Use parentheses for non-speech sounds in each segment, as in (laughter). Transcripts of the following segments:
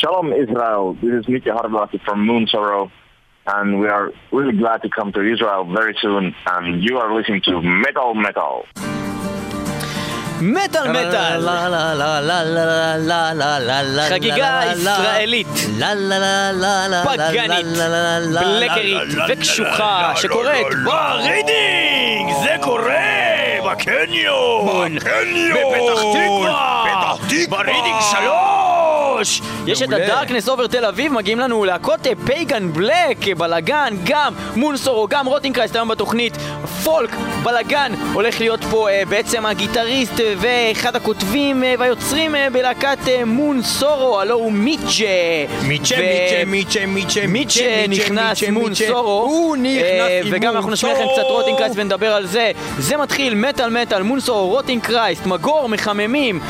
Shalom Israel. This is Mitja Harvilahti from Moonsorrow, and we are really glad to come to Israel very soon. And you are listening to Metal Metal. מטאל מטאל! חגיגה ישראלית, פגאנית, בלקרית וקשוחה שקורית ברידינג! זה קורה בקניון! בקניון! בפתח תקווה! פתח תקווה! ברידינג שלום! שלוש! יש את הדארקנס אובר תל אביב, מגיעים לנו להקות פייגן בלק, בלאגן, גם מונסורו, גם רוטינקרייסט היום בתוכנית, פולק, בלאגן, הולך להיות פה בעצם הגיטריסט ואחד הכותבים והיוצרים בלהקת מון סורו, הלו הוא מיצ'ה. מיצ'ה, מיצ'ה, מיצ'ה, מיצ'ה נכנס מון סורו. הוא נכנס עם וגם אנחנו נשמיע לכם קצת רוטינקרייסט ונדבר על זה. זה מתחיל מטאל מטאל, מון סורו, רוטינקרייסט, מגור, מחממים,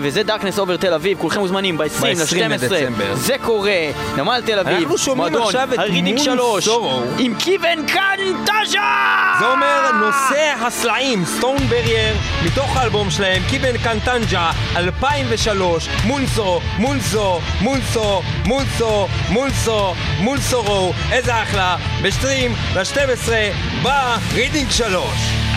וזה דארקנס אובר תל אביב, כולכם מוזמנים ב-20 ל-12. זה קורה, נמל תל אביב, את מון סורו. עם קיבן קנטאז'ה! זה אומר נושא הסלעים, סטון ברייר, מתוך האלבום שלהם, קיבן קנטנג'ה, 2003, מונסו, מונסו, מונסו, מונסו, מונסו, מונסורו, איזה אחלה, בשטרים, ל-12, בא רידינג 3.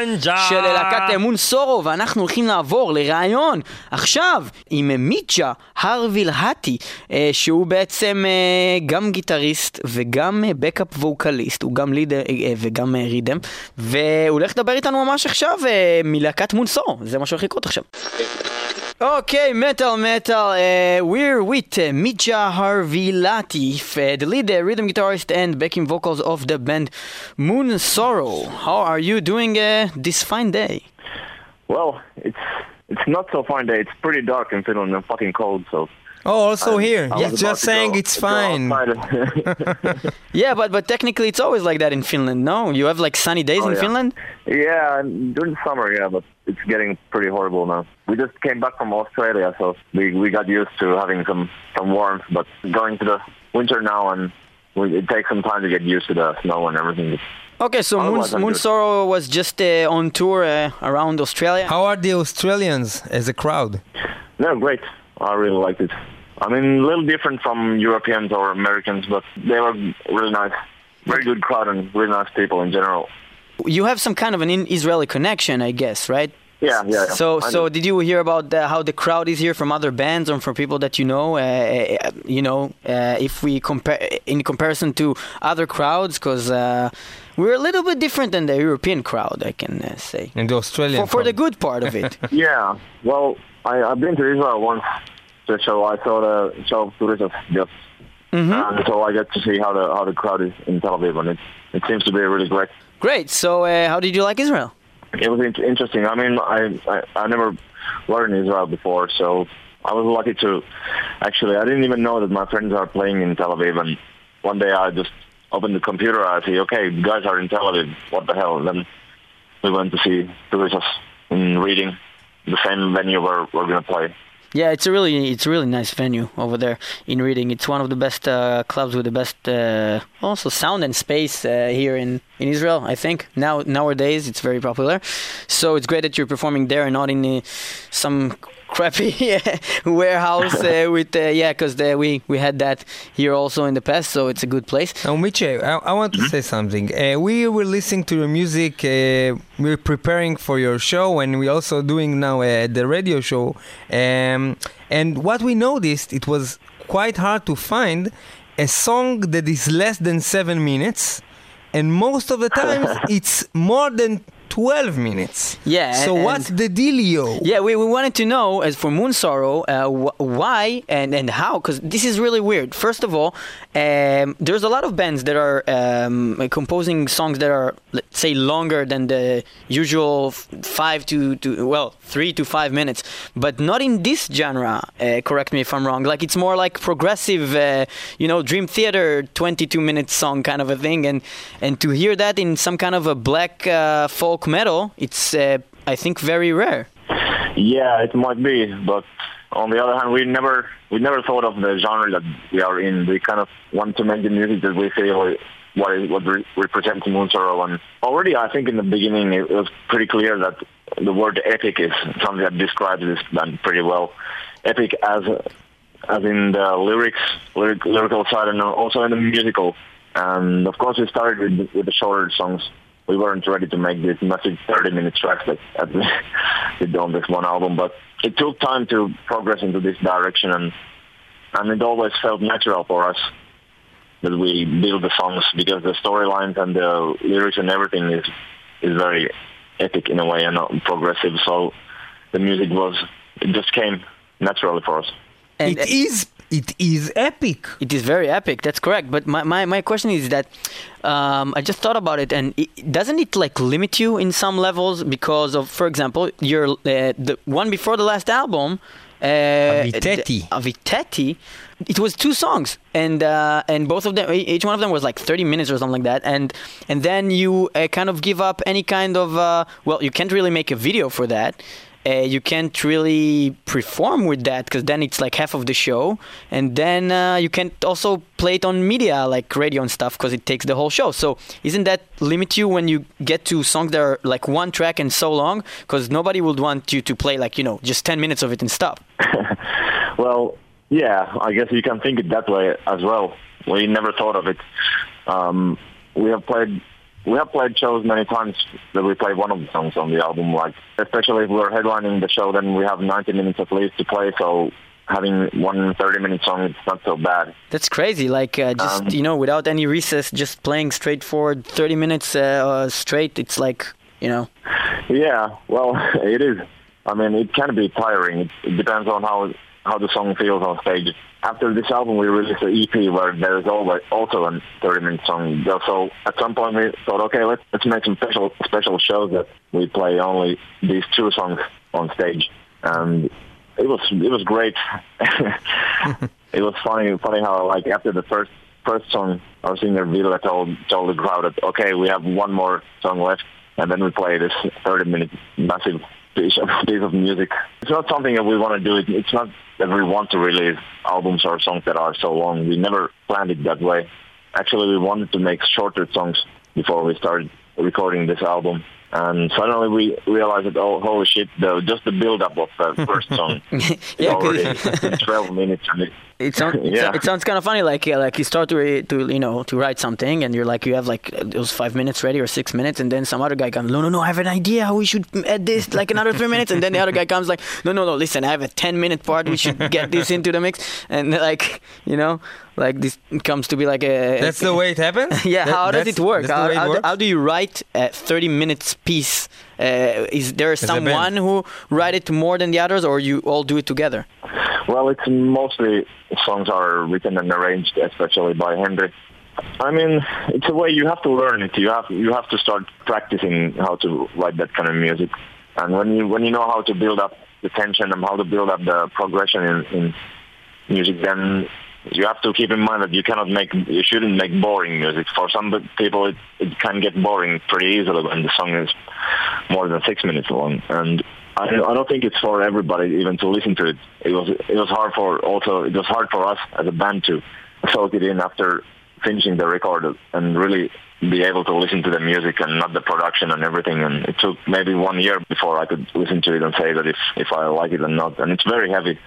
קנטאז'ה של להקת מון סורו, ואנחנו הולכים לעבור לראיון עכשיו עם מיצ'ה הרוויל האטי, אה, שהוא בעצם אה, גם גיטריסט וגם בקאפ ווקליסט, הוא גם לידר אה, וגם רידם, והוא הולך לדבר איתנו ממש עכשיו מלהקת מון סורו, זה מה שהולך לקרות עכשיו. Okay, metal, metal. Uh, we're with uh, Mitja Harvilahti, uh, the lead uh, rhythm guitarist and backing vocals of the band Moonsorrow. How are you doing uh, this fine day? Well, it's it's not so fine day. It's pretty dark in Finland and fucking cold, so Oh, also here. I just saying go, it's fine. (laughs) yeah, but but technically it's always like that in Finland. No, you have like sunny days oh, in yeah. Finland. Yeah, during the summer, yeah, but it's getting pretty horrible now. We just came back from Australia, so we we got used to having some some warmth. But going to the winter now, and we, it takes some time to get used to the snow and everything. Okay, so Moon, Moonsorrow was just uh, on tour uh, around Australia. How are the Australians as a crowd? They're great. I really liked it. I mean, a little different from Europeans or Americans, but they were really nice. Very good crowd and really nice people in general. You have some kind of an Israeli connection, I guess, right? Yeah, yeah. yeah. So, so did you hear about the, how the crowd is here from other bands or from people that you know? Uh, uh you know, uh, if we compare in comparison to other crowds, because uh, we're a little bit different than the European crowd, I can uh, say. And the Australian. For, for the good part of it. (laughs) yeah. Well, I, I've been to Israel once the show. I saw the show of Turisas just, mm-hmm. and so I get to see how the how the crowd is in Tel Aviv, and it it seems to be really great. Great. So, uh, how did you like Israel? It was in- interesting. I mean, I, I I never were in Israel before, so I was lucky to actually. I didn't even know that my friends are playing in Tel Aviv, and one day I just opened the computer. I see, okay, guys are in Tel Aviv. What the hell? And then we went to see the Turisas in Reading, the same venue where we're going to play. Yeah, it's a really it's a really nice venue over there in Reading. It's one of the best uh, clubs with the best uh, also sound and space uh, here in, in Israel. I think now nowadays it's very popular. So it's great that you're performing there and not in uh, some crappy (laughs) warehouse uh, (laughs) with uh, yeah because we we had that here also in the past so it's a good place. Now Miche I, I want to mm-hmm. say something. Uh, we were listening to your music uh, we're preparing for your show and we're also doing now uh, the radio show. Um, and what we noticed it was quite hard to find a song that is less than seven minutes and most of the times (laughs) it's more than 12 minutes. Yeah. So what's the dealio? Yeah, we, we wanted to know, as for Moonsorrow, uh, wh- why and, and how, because this is really weird. First of all, um, there's a lot of bands that are um, composing songs that are, let's say, longer than the usual five to, to well, three to five minutes, but not in this genre. Uh, correct me if I'm wrong. Like it's more like progressive, uh, you know, Dream Theater 22 minute song kind of a thing, and and to hear that in some kind of a black uh, folk metal, it's uh, I think very rare. Yeah, it might be, but on the other hand, we never we never thought of the genre that we are in. We kind of want to make the music that we feel what is what re- represents Moonsorrow. And already, I think in the beginning, it was pretty clear that the word epic is something that describes this band pretty well. Epic as as in the lyrics, lyric, lyrical side, and also in the musical. And of course, we started with, with the shorter songs we weren't ready to make this massive 30 minute tracks that, we (laughs) did on this one album, but it took time to progress into this direction and and it always felt natural for us that we build the songs because the storylines and the lyrics and everything is is very epic in a way and not progressive. So the music was it just came naturally for us. And it is it is epic. It is very epic. That's correct. But my, my, my question is that um, I just thought about it, and it, doesn't it like limit you in some levels because of, for example, your uh, the one before the last album. Uh, Hävitetty. Hävitetty. It was two songs, and uh, and both of them, each one of them was like 30 minutes or something like that, and and then you uh, kind of give up any kind of uh, well, you can't really make a video for that, uh, you can't really perform with that because then it's like half of the show, and then uh, you can't also play it on media like radio and stuff because it takes the whole show. So isn't that limit you when you get to songs that are like one track and so long? Because nobody would want you to play like you know just 10 minutes of it and stop. (laughs) well, Yeah, I guess you can think it that way as well. We never thought of it. Um, we have played we have played shows many times that we play one of the songs on the album. Like especially if we're headlining the show, then we have 90 minutes at least to play. So having one 30 minute song it's not so bad. That's crazy. Like uh, just Um, you know, without any recess, just playing straightforward 30 minutes uh, uh, straight. It's like you know. Yeah, well, (laughs) it is. I mean, it can be tiring. It, it depends on how how the song feels on stage. After this album, we released an EP where there is always also a 30-minute song. So at some point, we thought, okay, let's let's make some special special shows that we play only these two songs on stage, and it was it was great. (laughs) it was funny funny how like after the first first song, our singer Ville told told the crowd that okay, we have one more song left, and then we play this 30 minute massive piece of piece of music. It's not something that we want to do. It, it's not that we want to release albums or songs that are so long. We never planned it that way. Actually, we wanted to make shorter songs before we started recording this album. And suddenly we realized that, oh, holy shit, the, just the build-up of the first song (laughs) Yeah, already 'cause- 12 minutes. And it, It sounds (laughs) Yeah. it sounds kind of funny. Like yeah, like you start to re- to you know to write something, and you're like you have like uh, those five minutes ready or six minutes, and then some other guy comes. No, no, no. I have an idea how we should add this like another three minutes, and then the other guy comes like, no, no, no. Listen, I have a ten minute part. We should get this into the mix, and like you know, like this comes to be like a. That's the way it happens? (laughs) Yeah, That- how does it work? How, it how, how do you write a 30 minutes piece? Uh, is there someone who write it more than the others, or you all do it together? Well, it's mostly songs are written and arranged, especially by Henri. I mean, it's a way you have to learn it. You have you have to start practicing how to write that kind of music. And when you when you know how to build up the tension and how to build up the progression in, in music, then you have to keep in mind that you cannot make you shouldn't make boring music. For some people, it, it can get boring pretty easily when the song is more than six minutes long. And I, I don't think it's for everybody even to listen to it. It was it was hard for also it was hard for us as a band to soak it in after finishing the record and really be able to listen to the music and not the production and everything. And it took maybe one year before I could listen to it and say that if if I like it or not. And it's very heavy,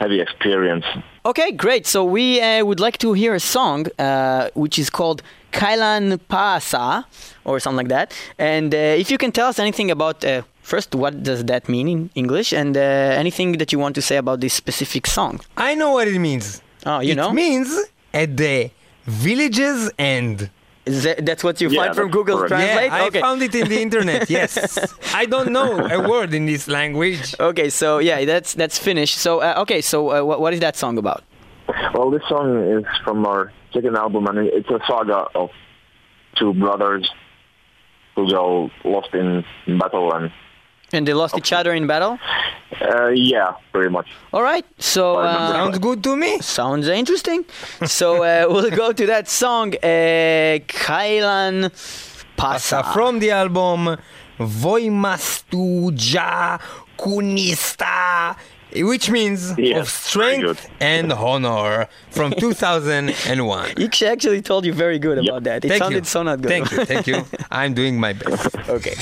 heavy experience. Okay, great. So we uh, would like to hear a song uh, which is called Kylän päässä or something like that. And uh, if you can tell us anything about uh, first, what does that mean in English, and uh, anything that you want to say about this specific song. I know what it means. Oh, you it know? means at the village's end. Is that, that's what you Yeah, find from Google correct. Translate? Yeah, I okay. found it in the internet. (laughs) Yes, I don't know a word in this language. Okay, so yeah, that's that's finished. So uh, okay, so uh, what, what is that song about? Well, this song is from our second album, and it's a saga of two brothers who go lost in battle, and And they lost each other in battle. uh, yeah, pretty much. All right, so uh, Sounds good to me. sounds interesting. so uh, (laughs) we'll go to that song, uh, Kylän päässä. Uh, from the album Voimasta Ja Kunniasta, which means Yes, of strength and honor from (laughs) 2001. (laughs) Iksha actually told you very good about that. It Thank sounded you. so not good. Thank you, thank you. I'm doing my best. okay.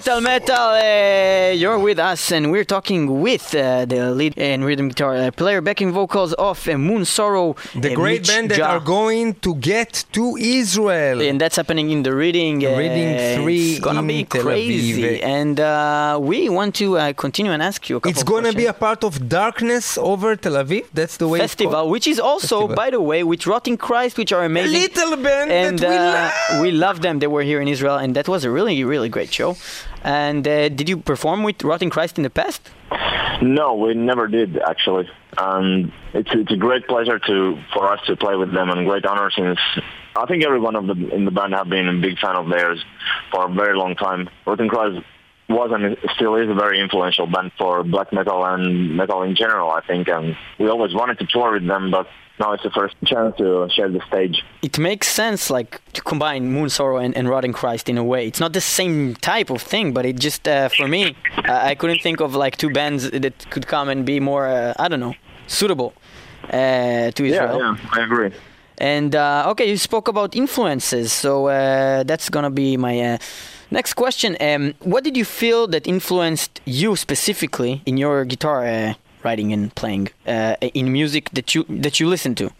Metal, metal. Uh, you're with us, and we're talking with uh, the lead and rhythm guitar uh, player, backing vocals of Moonsorrow. The great Mitch band that Ja. are going to get to Israel. and that's happening in the reading. Reading three It's gonna be Tel crazy, Aviv. and uh, we want to uh, continue and ask you a couple. It's gonna be a part of Darkness over Tel Aviv. That's the way festival, which is also, Festival. by the way, with Rotting Christ, which are A amazing. little band and that we uh, love. we love them. They were here in Israel, and that was a really, really great show. And uh, did you perform with Rotting Christ in the past? No, we never did actually. And it's it's a great pleasure to for us to play with them and great honor since I think every one of them in the band have been a big fan of theirs for a very long time. Rotting Christ was and still is a very influential band for black metal and metal in general, I think. And we always wanted to tour with them, but now it's the first chance to share the stage. It makes sense, like to combine Moon Sorrow and, and Rotting Christ in a way. It's not the same type of thing, but it just uh, for me, uh, I couldn't think of like two bands that could come and be more, uh, I don't know, suitable uh, to Israel. Yeah, yeah, I agree. And uh, okay, you spoke about influences, so uh, that's gonna be my uh, next question. Um, what did you feel that influenced you specifically in your guitar uh, writing and playing uh, in music that you that you listen to?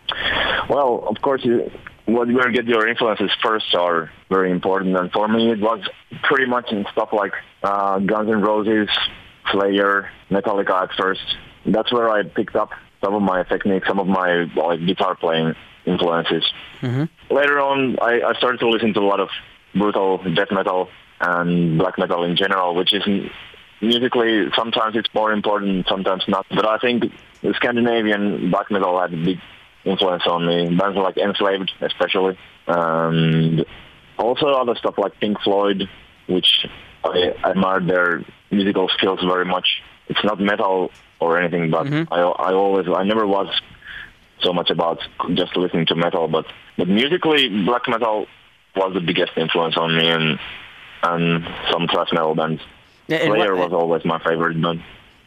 Well, of course, you, what where you get your influences first are very important. And for me, it was pretty much in stuff like uh, Guns N' Roses, Slayer, Metallica at first. That's where I picked up some of my techniques, some of my like guitar playing influences. Later on, I, I started to listen to a lot of brutal death metal and black metal in general, which is musically sometimes it's more important, sometimes not. But I think the Scandinavian black metal had a big influence on me. Bands like Enslaved, especially, and also other stuff like Pink Floyd, which I admired their musical skills very much. It's not metal or anything, but mm-hmm. I, I always, I never was so much about just listening to metal, but but musically, black metal was the biggest influence on me, and and some thrash metal bands. And Slayer what- was always my favorite band.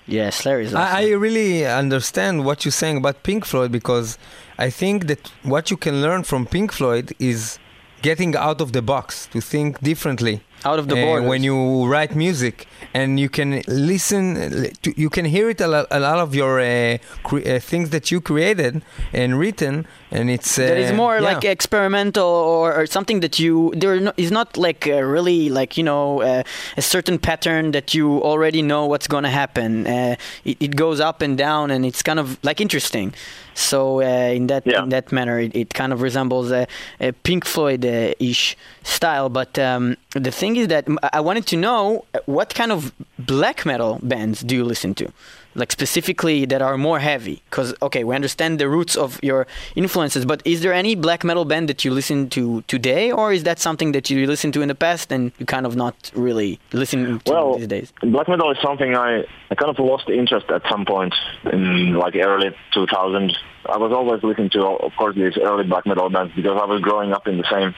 Yeah, Slayer is awesome. I, I really understand what you're saying about Pink Floyd because I think that what you can learn from Pink Floyd is getting out of the box to think differently. Out of the uh, borders. when you write music and you can listen to, you can hear it a lot, a lot of your uh, cre- uh, things that you created and written and it's uh, that is more yeah. like experimental or, or something that you there no, is not like uh, really like you know uh, a certain pattern that you already know what's going to happen uh, it, it goes up and down and it's kind of like interesting so uh, in that Yeah. in that manner it, it kind of resembles a, a Pink Floyd uh, ish style but um, the thing is that I wanted to know what kind of black metal bands do you listen to like specifically that are more heavy because okay we understand the roots of your influences but is there any black metal band that you listen to today or is that something that you listen to in the past and you kind of not really listen to Well, these days black metal is something I, I kind of lost interest at some point in like early 2000s. I was always listening to, of course, these early black metal bands because I was growing up in the same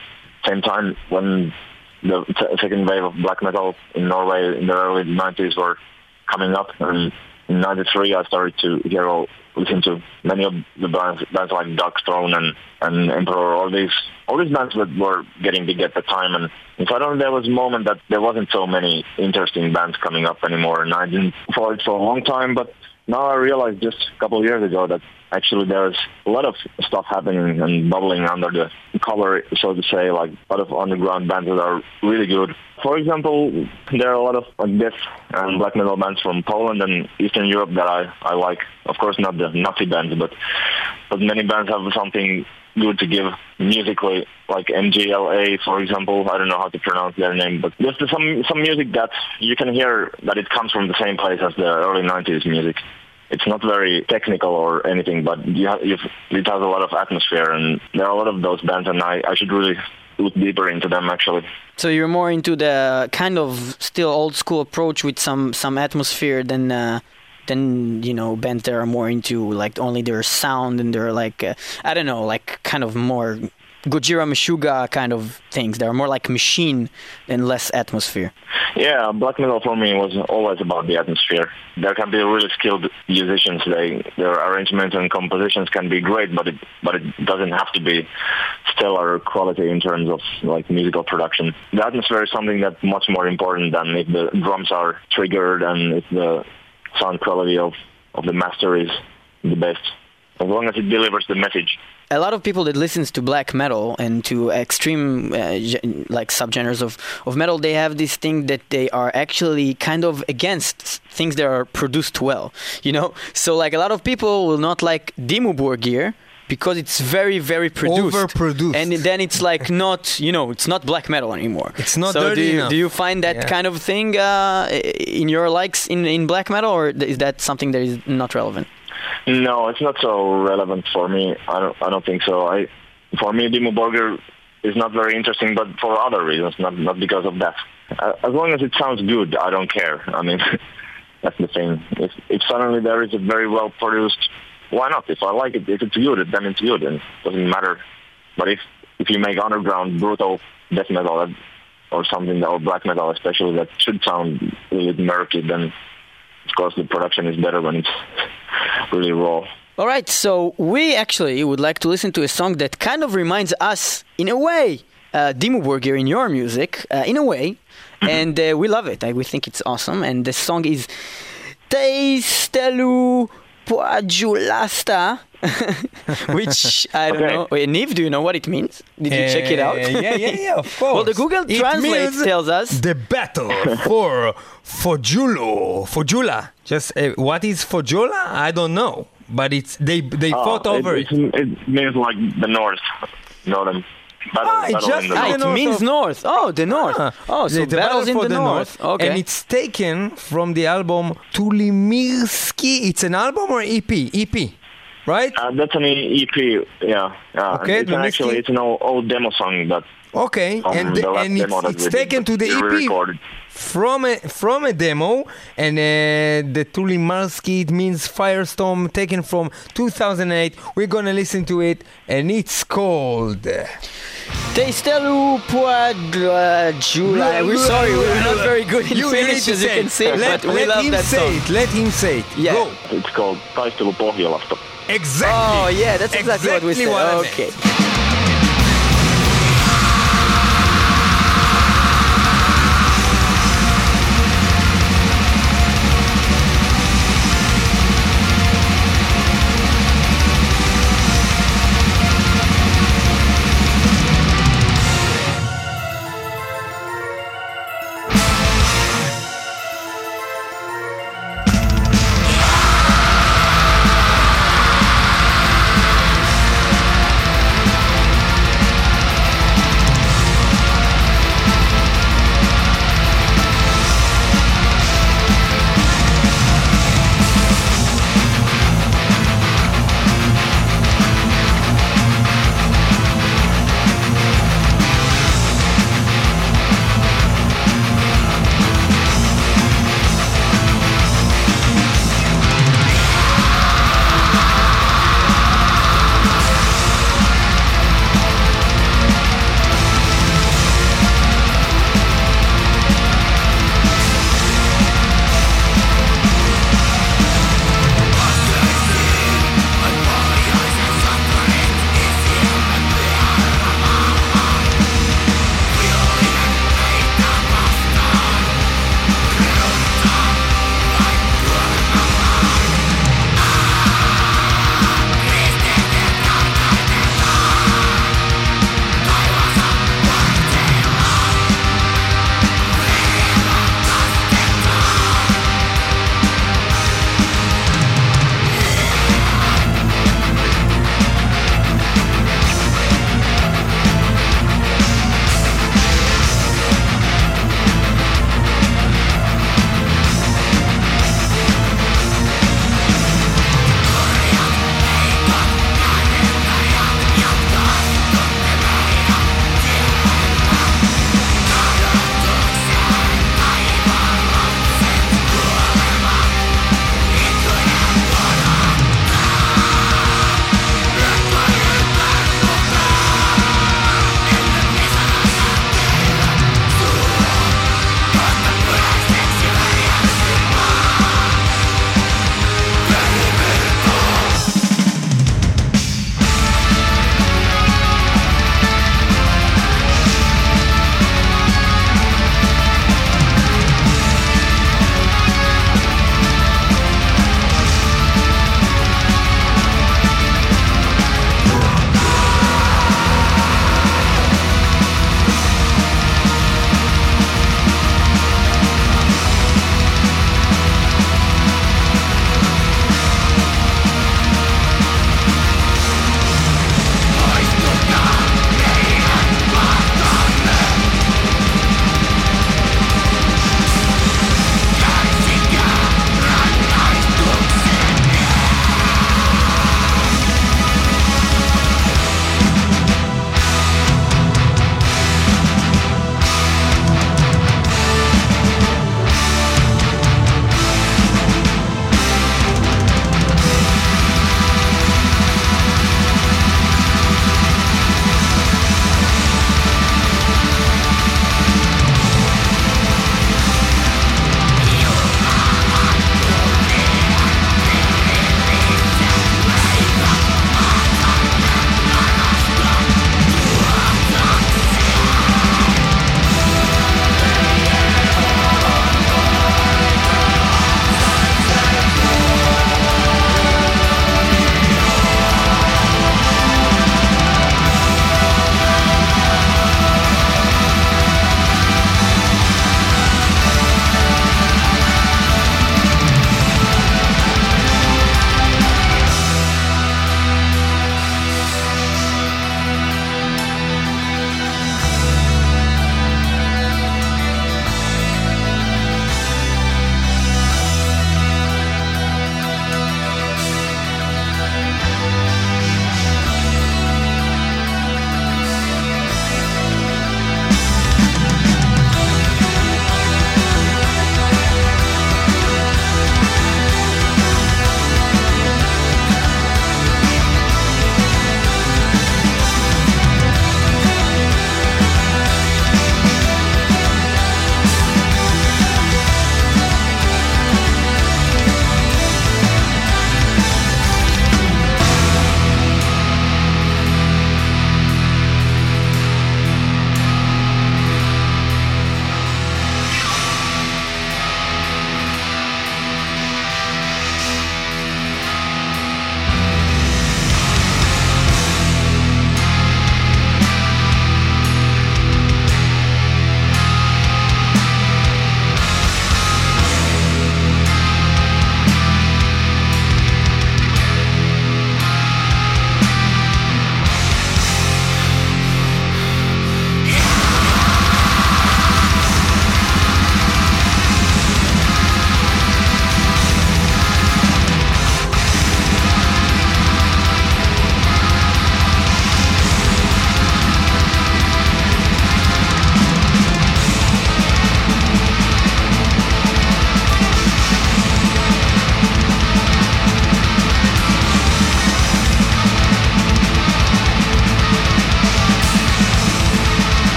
same time when the second wave of black metal in Norway in the early 90s were coming up. And in 93, I started to hear all, listen to many of the bands, bands like Dark Throne and, and Emperor, all these all these bands that were getting big at the time. And in suddenly there was a moment that there wasn't so many interesting bands coming up anymore, and I didn't follow it for a long time. But now I realized just a couple of years ago that actually there's a lot of stuff happening and bubbling under the cover, so to say, like a lot of underground bands that are really good. For example, there are a lot of like death and black metal bands from Poland and Eastern Europe that I, I like. Of course, not the Nazi bands, but but many bands have something good to give musically, like MGLA, for example. I don't know how to pronounce their name, but there's some some music that you can hear that it comes from the same place as the early '90s music. It's not very technical or anything, but you have, it has a lot of atmosphere, and there are a lot of those bands, and I, I should really look deeper into them actually. so you're more into the kind of still old school approach with some some atmosphere than uh, than you know bands that are more into like only their sound and they're like uh, I don't know like kind of more Gojira Meshuggah kind of things. They're more like machine and less atmosphere. Yeah, black metal for me was always about the atmosphere. There can be really skilled musicians. They, their arrangements and compositions can be great, but it but it doesn't have to be stellar quality in terms of like musical production. The atmosphere is something that's much more important than if the drums are triggered and if the sound quality of, of the master is the best. As long as it delivers the message a lot of people that listens to black metal and to extreme uh, like subgenres of, of metal they have this thing that they are actually kind of against things that are produced well you know? So like a lot of people will not like Dimmu Borgir because it's very very produced. Overproduced. And then it's like (laughs) not you know it's not black metal anymore. It's not so dirty do you, enough. do you find that Yeah. kind of thing uh, in your likes in, in black metal or is that something that is not relevant No, it's not so relevant for me. I don't. I don't think so. I, for me, Dimmu Borgir is not very interesting, but for other reasons, not not because of that. As long as it sounds good, I don't care. I mean, (laughs) that's the thing. If if suddenly there is a very well produced, why not? If I like it, if it's good, then it's good, and it doesn't matter. But if if you make underground brutal death metal or something or black metal, especially that should sound really murky, then of course the production is better when it's really raw. All right, so we actually would like to listen to a song that kind of reminds us, in a way, uh, Dimmu Borgir in your music, uh, in a way, and uh, we love it. I, we think it's awesome, and the song is Teistelu Poajulasta, (laughs) which I don't Okay. know. Wait, Niv, do you know what it means? Did you check it out? Uh, yeah, yeah, yeah, of course. (laughs) well, the Google It Translate means tells us. the battle (laughs) for Fojulo. Fojula. Just uh, what is Fojula? I don't know, but it's they they fought Ah, over it, it. It, it means like the north, northern battle, Ah, it battle just- in the Ah, it means north. Oh, the north. Ah, oh, so the- the battles battle in for the, north. Okay. and it's taken from the album Tulimyrsky. It's an album or EP? EP, right? Uh, that's an EP, yeah. yeah. Okay, it's the an actually Misty- it's an old, old demo song but Okay, and the last and it's, it's we did, taken to the EP re-recorded. from a from a demo, and uh, the Tulimyrsky it means Firestorm taken from 2008. We're gonna listen to it, and it's called. Teistelu Poajula. We're sorry, we're not very good in You, you need Finnish, to as you can it. see, Let, but we let love him that say song. it. Let him say it. Yeah. Go. It's called Taistelu Pohjolasta. Exactly. Oh, yeah, that's exactly, what we Exactly said. what okay.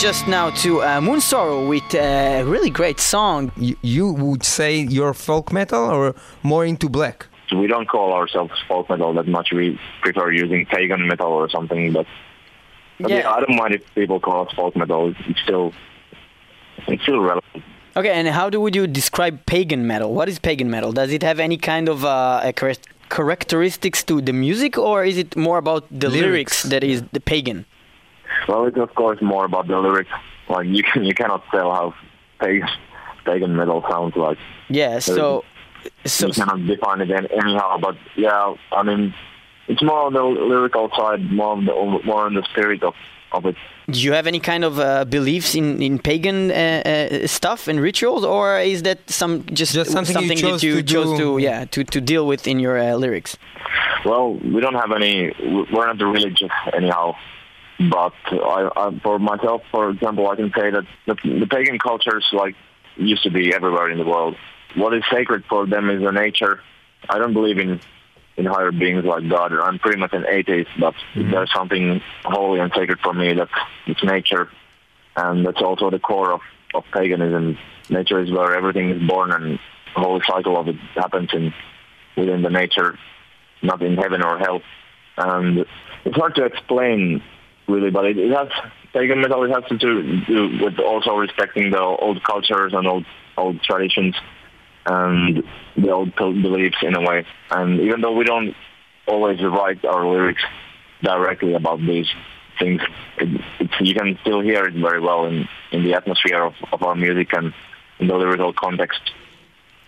Just now to uh, Moonsorrow with a really great song. You, you would say you're folk metal or more into black? We don't call ourselves folk metal that much. We prefer using pagan metal or something. But, but yeah. yeah. I don't mind if people call us folk metal. It's still it's still relevant. Okay, and how do would you describe pagan metal? What is pagan metal? Does it have any kind of uh, characteristics to the music, or is it more about the lyrics, lyrics that is the pagan? Well, it's of course more about the lyrics. Like you can you cannot tell how pagan pagan metal sounds like. Yeah, so so you cannot define it anyhow. But yeah, I mean, it's more on the lyrical side, more on the more on the spirit of of it. Do you have any kind of uh, beliefs in in pagan uh, uh, stuff and rituals, or is that some just, just something, something you that you to chose to yeah to to deal with in your uh, lyrics? Well, we don't have any. We're not the religious anyhow. But I, I, for myself, for example, I can say that the, the pagan cultures like used to be everywhere in the world. What is sacred for them is the nature. I don't believe in in higher beings like God. I'm pretty much an atheist, but mm-hmm. there's something holy and sacred for me that it's nature, and that's also the core of of paganism. Nature is where everything is born, and the whole cycle of it happens in within the nature, not in heaven or hell. And it's hard to explain really, but it, it has pagan metal. It has to do with also respecting the old cultures and old old traditions and the old beliefs in a way. And even though we don't always write our lyrics directly about these things, it, you can still hear it very well in, in the atmosphere of, of our music and in the lyrical context.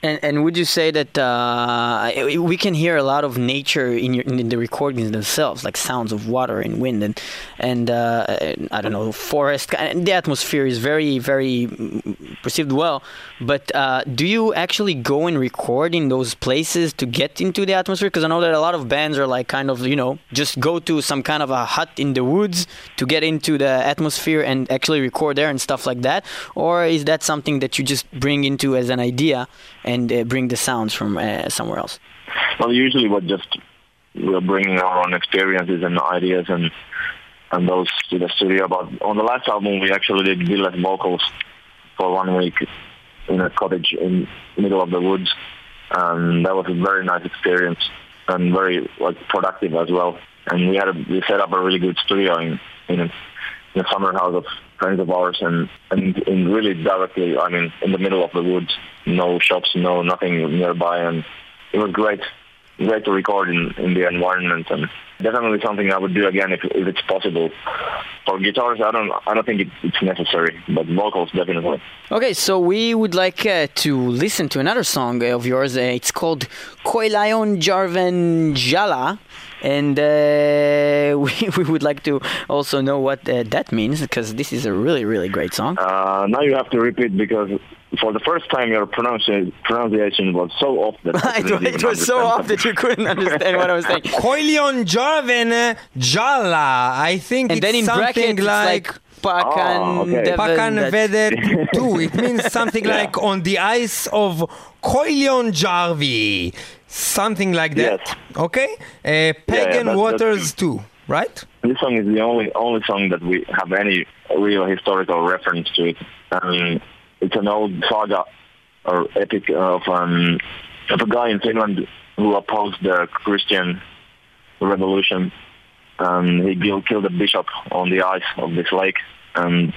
And, and would you say that uh, we can hear a lot of nature in, your, in the recordings themselves, like sounds of water and wind and and uh, I don't know forest. And the atmosphere is very very perceived well. But uh, do you actually go and record in those places to get into the atmosphere? Because I know that a lot of bands are like kind of you know just go to some kind of a hut in the woods to get into the atmosphere and actually record there and stuff like that. Or is that something that you just bring into as an idea? and uh, bring the sounds from uh, somewhere else? Well, usually we're just we're bringing our own experiences and ideas and and those to the studio. But on the last album, we actually did village vocals for one week in a cottage in middle of the woods, and that was a very nice experience and very like productive as well. And we had a, we set up a really good studio in in a, in a summer house of friends of ours and, and, and really directly, I mean, in the middle of the woods, no shops, no nothing nearby, and it was great, great to record in, in the environment, and definitely something I would do again if, if it's possible. For guitars, I don't, I don't think it, it's necessary, but vocals definitely. Okay, so we would like uh, to listen to another song of yours. Uh, it's called Koilion Jarven Jala and uh, (laughs) we, we would like to also know what uh, that means because this is a really really great song. Uh, now you have to repeat because for the first time your pronunciation pronunciation was so off that (laughs) it, it was so off that you couldn't understand what I was saying. (laughs) Koilion Jarven Jala. I think and it's then in something brackets, like, like Pakan oh, okay. Pakanavedet (laughs) too. It means something yeah. like on the ice of Köyliönjärvi something like that. Yes. Okay, uh, Pagan yeah, yeah, Waters too, right? This song is the only only song that we have any real historical reference to it. Um, it's an old saga or epic of um, of a guy in Finland who opposed the Christian revolution. Um, he killed a bishop on the ice of this lake, and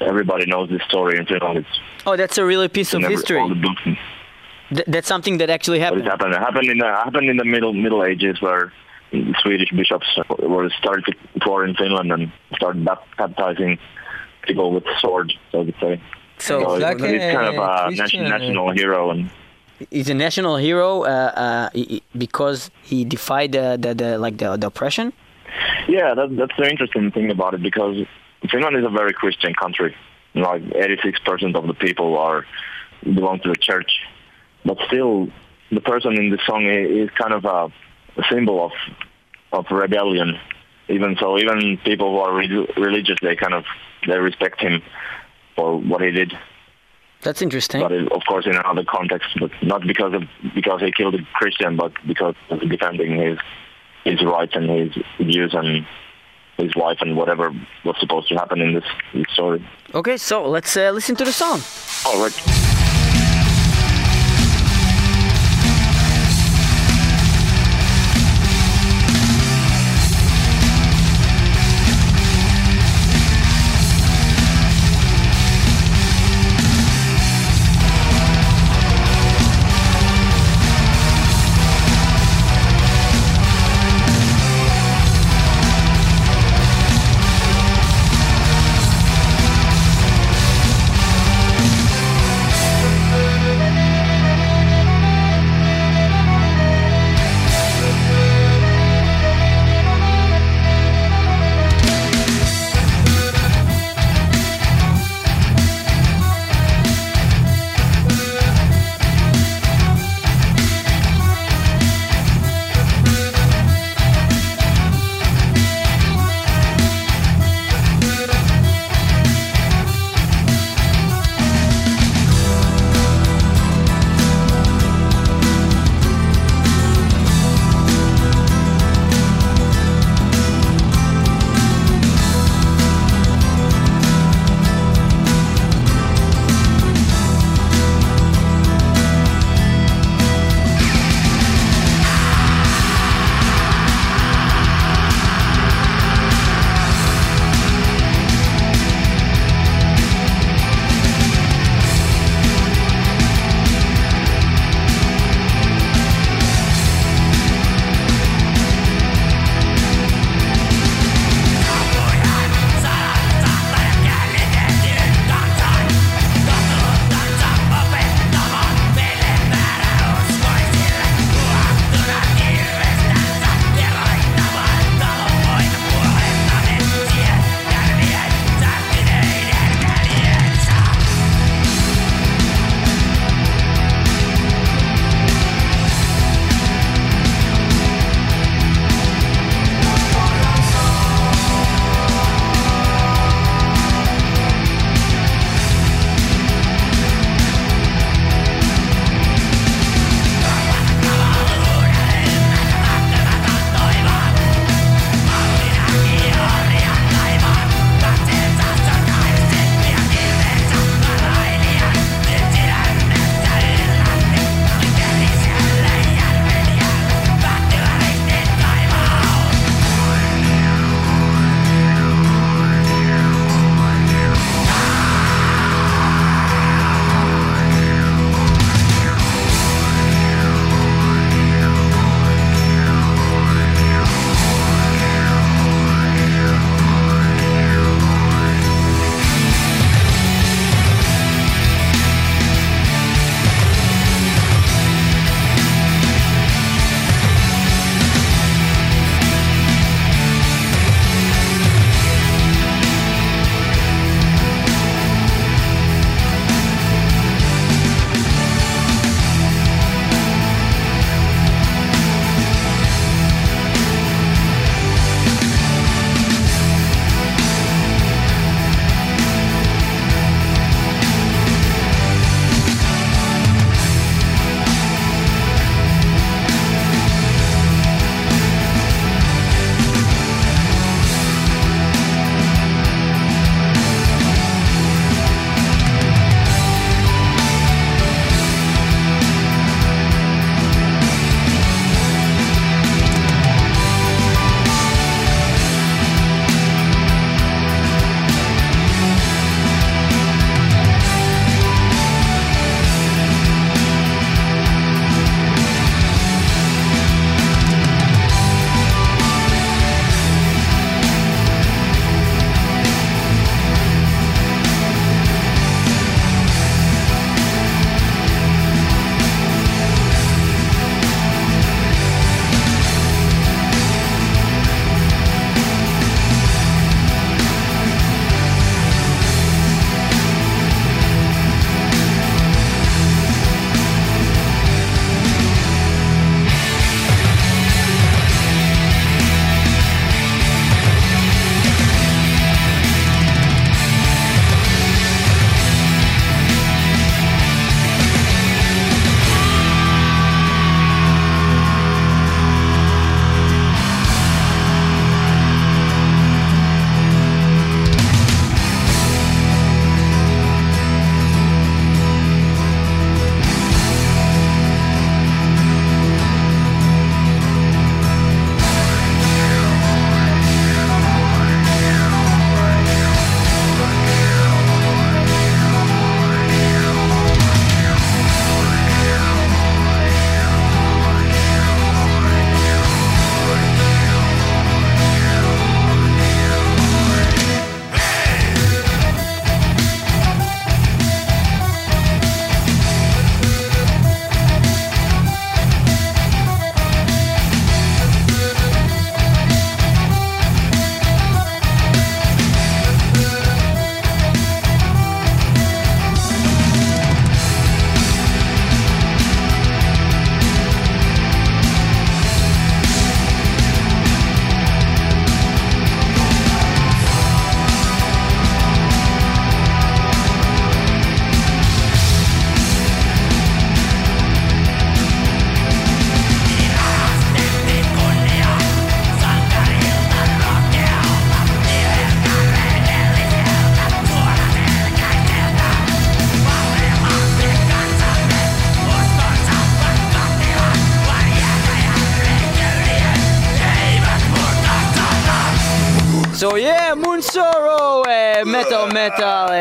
everybody knows this story in Finland. It's oh, that's a real piece of history. Th- that's something that actually happened. It happened. It happened in the happened in the middle Middle Ages, where Swedish bishops were started to tour in Finland and started baptizing people with swords, so to say. So, so like he's kind of a Christian, national hero and. He's a national hero uh, uh, because he defied the, the, the like the, the oppression. Yeah, that, that's the interesting thing about it because Finland is a very Christian country. Like 86% of the people are belong to the church, but still, the person in the song is kind of a, a symbol of of rebellion. Even so, even people who are re- religious, they kind of they respect him for what he did. That's interesting. But it, of course, in another context, but not because of because he killed a Christian, but because of defending his his rights and his views and his wife and whatever was supposed to happen in this, this story. Okay, so let's uh, listen to the song. All right.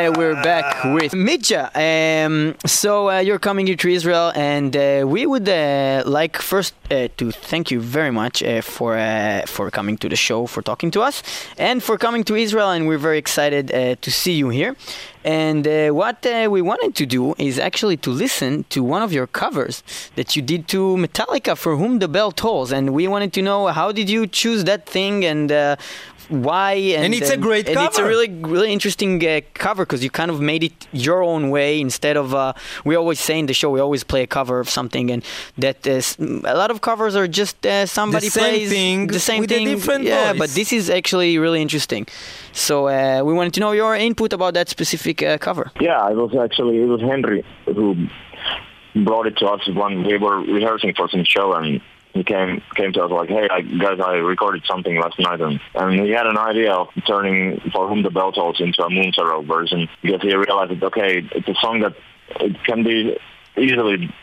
Uh, we're back with Mitja. Um, so uh, you're coming here to Israel, and uh, we would uh, like first uh, to thank you very much for for coming to the show, for talking to us, and for coming to Israel. And we're very excited to see you here. And what we wanted to do is actually to listen to one of your covers that you did to Metallica, "For Whom the Bell Tolls," and we wanted to know how did you choose that thing and why and, and it's a great and cover. it's a really really interesting uh, cover because you kind of made it your own way instead of uh, we always say in the show we always play a cover of something and that is, a lot of covers are just uh, somebody the plays thing the same with thing a different yeah voice. but this is actually really interesting so uh, we wanted to know your input about that specific uh, cover yeah it was actually it was Henri who brought it to us when we were rehearsing for some show and he came came to us like, "Hey, I, guys, I recorded something last night," and, and he had an idea of turning "For Whom the Bell Tolls" into a Moonsorrow version because he realized that okay, it's a song that it can be easily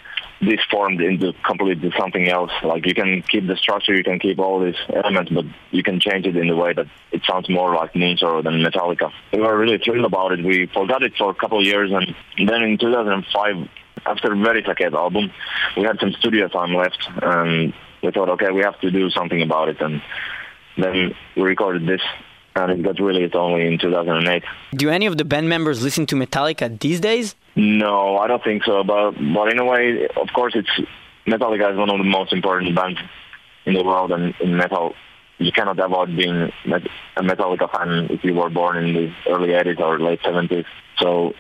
disformed into completely something else. Like you can keep the structure, you can keep all these elements, but you can change it in the way that it sounds more like Moonsorrow than Metallica. We were really thrilled about it. We forgot it for a couple of years, and then in 2005 after Verisäkeet album, we had some studio time left, and we thought, okay, we have to do something about it, and then we recorded this, and it got released only in 2008. Do any of the band members listen to Metallica these days? No, I don't think so. But but in a way, of course, it's Metallica is one of the most important bands in the world, and in metal, you cannot avoid being a Metallica fan if you were born in the early 80s or late 70s. So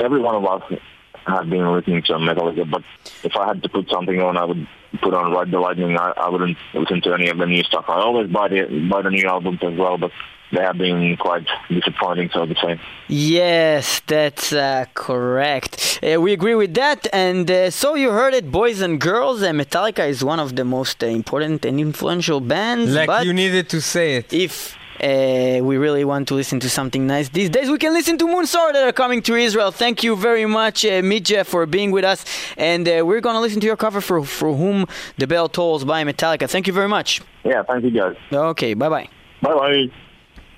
every one of us have been listening to Metallica, but if I had to put something on, I would put on Ride the Lightning. I, I wouldn't listen to any of the new stuff. I always buy the buy the new albums as well, but they have been quite disappointing, so to say. Yes, that's uh, correct. Uh, we agree with that. And uh, so you heard it, boys and girls. Uh, Metallica is one of the most uh, important and influential bands. Like but you needed to say it. If uh, we really want to listen to something nice these days, we can listen to Moonsorrow that are coming to Israel. Thank you very much, uh, for being with us. And uh, we're going to listen to your cover for, for Whom the Bell Tolls by Metallica. Thank you very much. Yeah, thank you guys. Okay, bye bye. Bye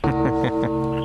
bye. (laughs)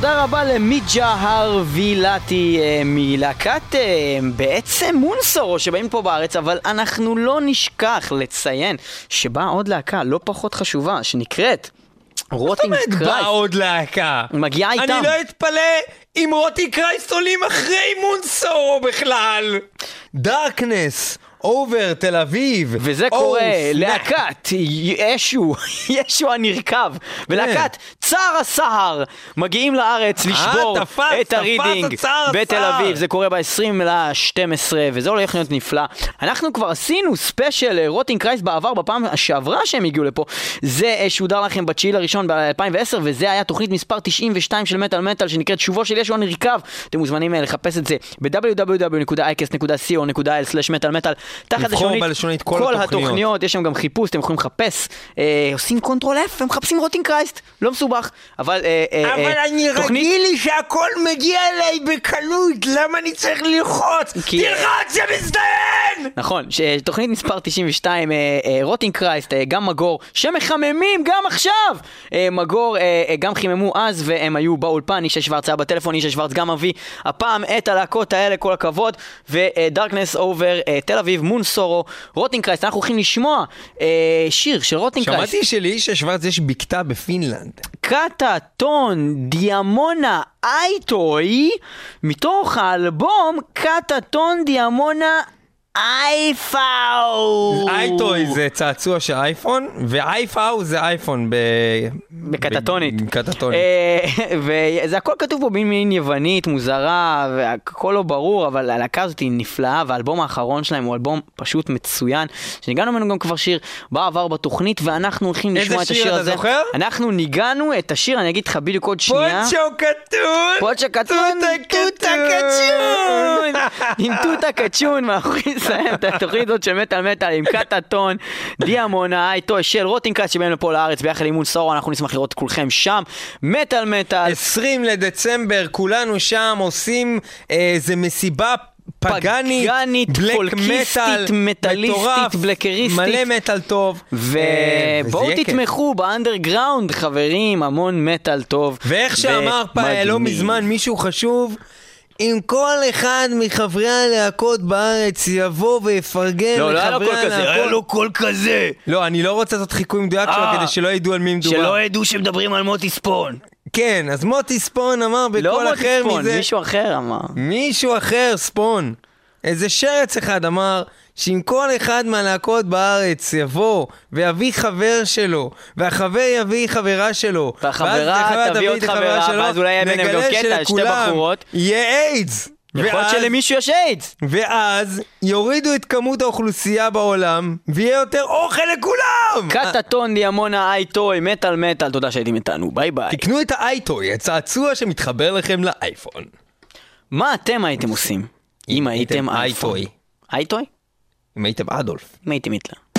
תודה רבה למיג'ה הרווילתי אה, מלהקת אה, בעצם מונסורו שבאים פה בארץ, אבל אנחנו לא נשכח לציין שבאה עוד להקה לא פחות חשובה שנקראת רוטינג זאת אומרת באה קרייסט. עוד להקה? מגיעה איתם. אני לא אתפלא אם רוטי קרייסט עולים אחרי מונסורו בכלל. דארקנס, אובר, תל אביב. וזה Oh, קורה. להקת ישו, (laughs) ישו הנרקב, ולהקת צער הסהר מגיעים לארץ לשבור כן. תפס, את הרידינג בתל. אביב, זה קורה ב-20 ל-12 וזה הולך להיות נפלא. אנחנו כבר עשינו ספיישל אה, רוטינג קרייסט בעבר בפעם שעברה שהם הגיעו לפה, זה אה, שודר לכם בתשיעי לראשון ב-2010 וזה היה תוכנית מספר 92 של מטאל מטאל שנקראת שובו של ישו הנרקב, אתם מוזמנים אה, לחפש את זה ב-www.icast.co.il/מטאל מטאל תחת לשונית בלשונית כל התוכניות. התוכניות, יש שם גם חיפוש, אתם יכולים לחפש, אה, עושים קונטרול F ומחפשים רוטינג קרייסט, לא מסובך, אבל אה, אה, אבל אה, אני תוכנית- רגיל לי שהכל מגיע אליי בקלות, למה אני צריך ללחוץ? כי- תלחץ, זה מזדיין! נכון, ש- תוכנית מספר 92, אה, אה, רוטינג קרייסט, אה, גם מגור, שמחממים גם עכשיו! אה, מגור אה, אה, גם חיממו אז והם היו באולפן, איש שוורץ היה בטלפון, איש שוורץ גם מביא הפעם את הלהקות האלה, כל הכבוד, ודארקנס אובר, תל אביב, מון סורו, רוטינג קרייסט, אנחנו הולכים לשמוע אה, שיר של רוטינג קרייסט. שמעתי שלאיש שוורץ יש בקתה בפינלנד. קאטה טון דיאמונה אייטוי מתוך האלבום קאטה טון דיאמונה אייפאו אייטוי זה צעצוע של אייפון, ואייפאו זה אייפון ב... בקטטונית. בקטטונית. אה, (laughs) וזה הכל כתוב פה במין יוונית מוזרה והכל לא ברור אבל הלהקה הזאת היא נפלאה והאלבום האחרון שלהם הוא אלבום פשוט מצוין שניגענו ממנו גם כבר שיר בעבר בתוכנית ואנחנו הולכים איזה לשמוע את שיר, השיר אתה הזה. זוכר? אנחנו ניגענו את השיר אני אגיד לך בדיוק עוד שנייה. פונצ'ו קטון! פוצ'ה קטון, טוטה קצ'ון! עם טוטה קצ'ון, הולכים לסיים את התוכנית הזאת של מטאל מטאל עם קטטון, דיאמונה, איתו של רוטינקאסט שבאים לפה לארץ ביחד עם מול סורו, אנחנו נשמח לראות את כולכם שם. מטאל מטאל, 20 לדצמבר, כולנו שם עושים אה, איזה מסיבה פגאנית, פגאנית, בלק פולקיסטית, מטאל, מטאליסטית, מטורף, בלקריסטית. מלא מטאל טוב. אה, ובואו כיף. תתמכו באנדרגראונד, חברים, המון מטאל טוב. ואיך שאמר פעם לא. מזמן מישהו חשוב, אם כל אחד מחברי הלהקות בארץ יבוא ויפרגן לא, לא היה לו לחברי קול כזה, היה הלהקות- לו קול כזה. לא, אני לא רוצה לעשות חיקוי מדויק שלו אה, כדי שלא ידעו על מי מדובר. שלא ידעו שמדברים על מוטי ספון. כן, אז מוטי ספון אמר בקול לא מוטי אחר ספון, מזה. מישהו אחר אמר. מישהו אחר, ספון. איזה שרץ אחד אמר שאם כל אחד מהלהקות בארץ יבוא ויביא חבר שלו, והחבר יביא חברה שלו, והחברה תביא עוד חברה, שלו, ואז אולי יהיה ביניהם גם קטע שתי בחורות. יהיה איידס. יכול להיות ואז- שלמישהו יש איידס. ואז יורידו את כמות האוכלוסייה בעולם, ויהיה יותר אוכל לכולם! קטטון דיאמונה אייטוי, מטאל מטאל, תודה שהייתם איתנו, ביי ביי. תקנו את האייטוי, הצעצוע שמתחבר לכם לאייפון. מה אתם הייתם עושים? אם הייתם הייתם אייפון? אייטוי. Imejte Adolf. Imejte Mitla.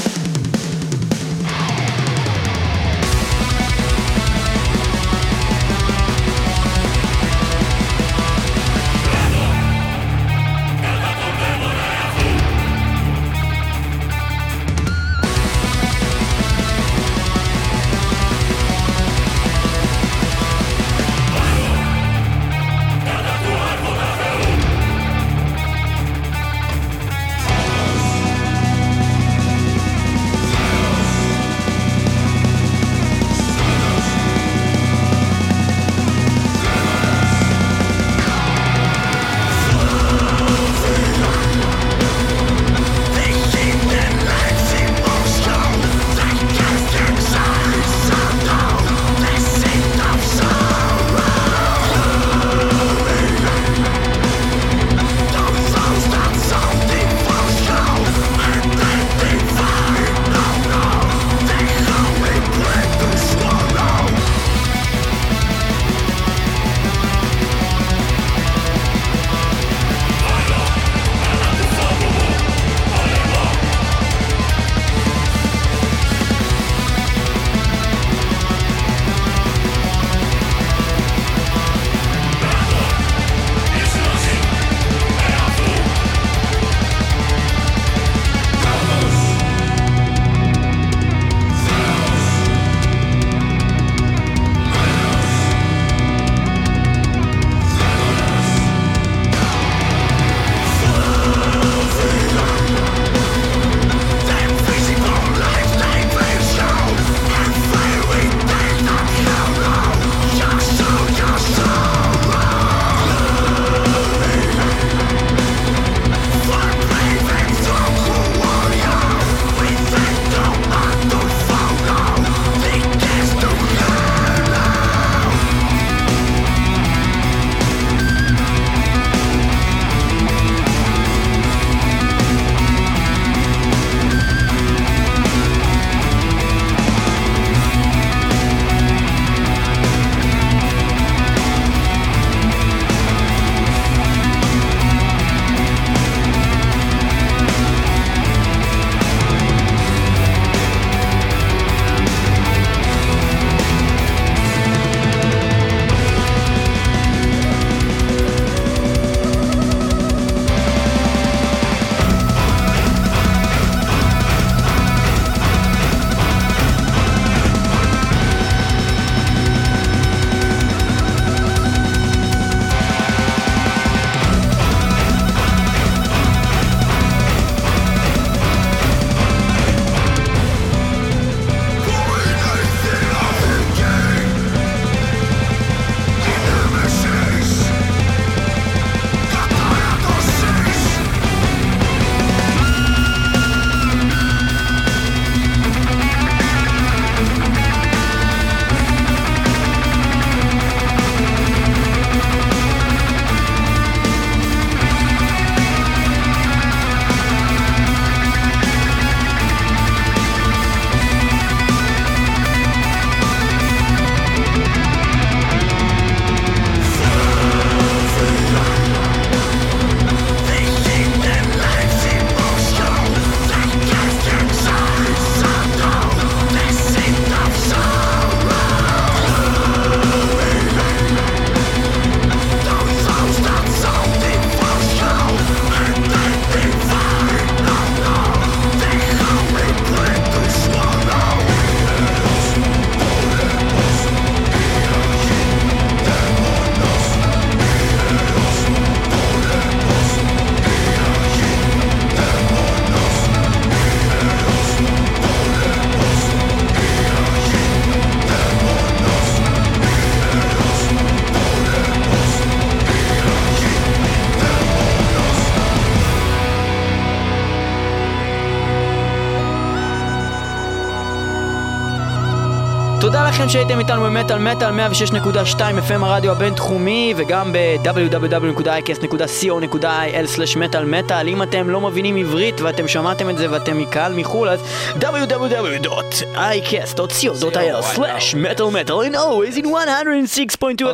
שהייתם איתנו במטאל מטאל 106.2 FM הרדיו הבינתחומי וגם ב-www.icast.co.il/מטאל מטאל אם אתם לא מבינים עברית ואתם שמעתם את זה ואתם מקהל מחו"ל אז www.icast.co.il/מטאל מטאל and always in 106.2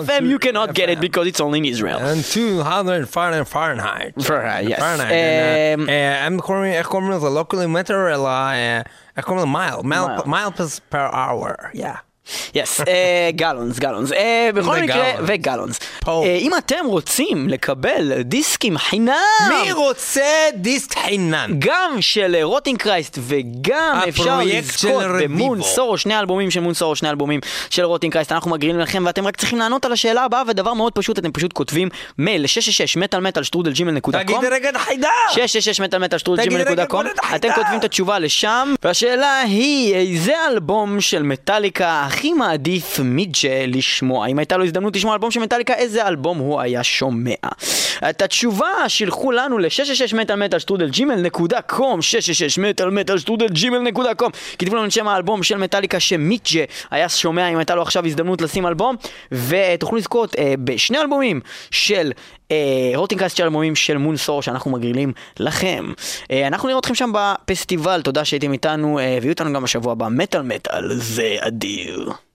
FM you cannot get it because it's only in Israel. And 200 Fahrenheit. Fahrenheit, yes. הם קוראים, איך קוראים לזה? לא קוראים מטר, אלא איך קוראים לזה? מייל. Mile. מייל per hour. יס, גלונס, גלונס. אה, בכל מקרה, וגלונס. אה, אם אתם רוצים לקבל דיסקים חינם, מי רוצה דיסק חינם? גם של אה, רוטינג קרייסט וגם אפשר לזכות. במון סורו, שני אלבומים של מון סורו, שני אלבומים של רוטינג קרייסט, אנחנו מגרילים לכם ואתם רק צריכים לענות על השאלה הבאה ודבר מאוד פשוט, אתם פשוט כותבים מייל ל-666 מטאל מטאל שטרודל ג'ימל נקודה תגיד קום. רגע חידה! 666 מטאל מטאל שטרודל תגיד, ג'ימל נקודה קום. אתם כותבים את התשובה לשם, והשאלה היא, איזה אלבום של מטאליקה הכי מעדיף מידג'ה לשמוע? אם הייתה לו הזדמנות לשמוע אלבום של מטאליקה, איזה אלבום הוא היה שומע? את התשובה שילחו לנו ל-666 מטאל מטאל שטרודל ג'ימל נקודה קום 666 מטאל מטאל שטרודל ג'ימל נקודה קום כתבו לנו את שם האלבום של מטאליקה שמיטג'ה היה שומע אם הייתה לו עכשיו הזדמנות לשים אלבום ותוכלו לזכות אה, בשני אלבומים של אה, רוטינגקאסט של אלבומים של מונסור שאנחנו מגרילים לכם. אה, אנחנו נראה אתכם שם בפסטיבל, תודה שהייתם איתנו אה, ויהיו איתנו גם בשבוע הבא מטאל מטאל זה אדיר.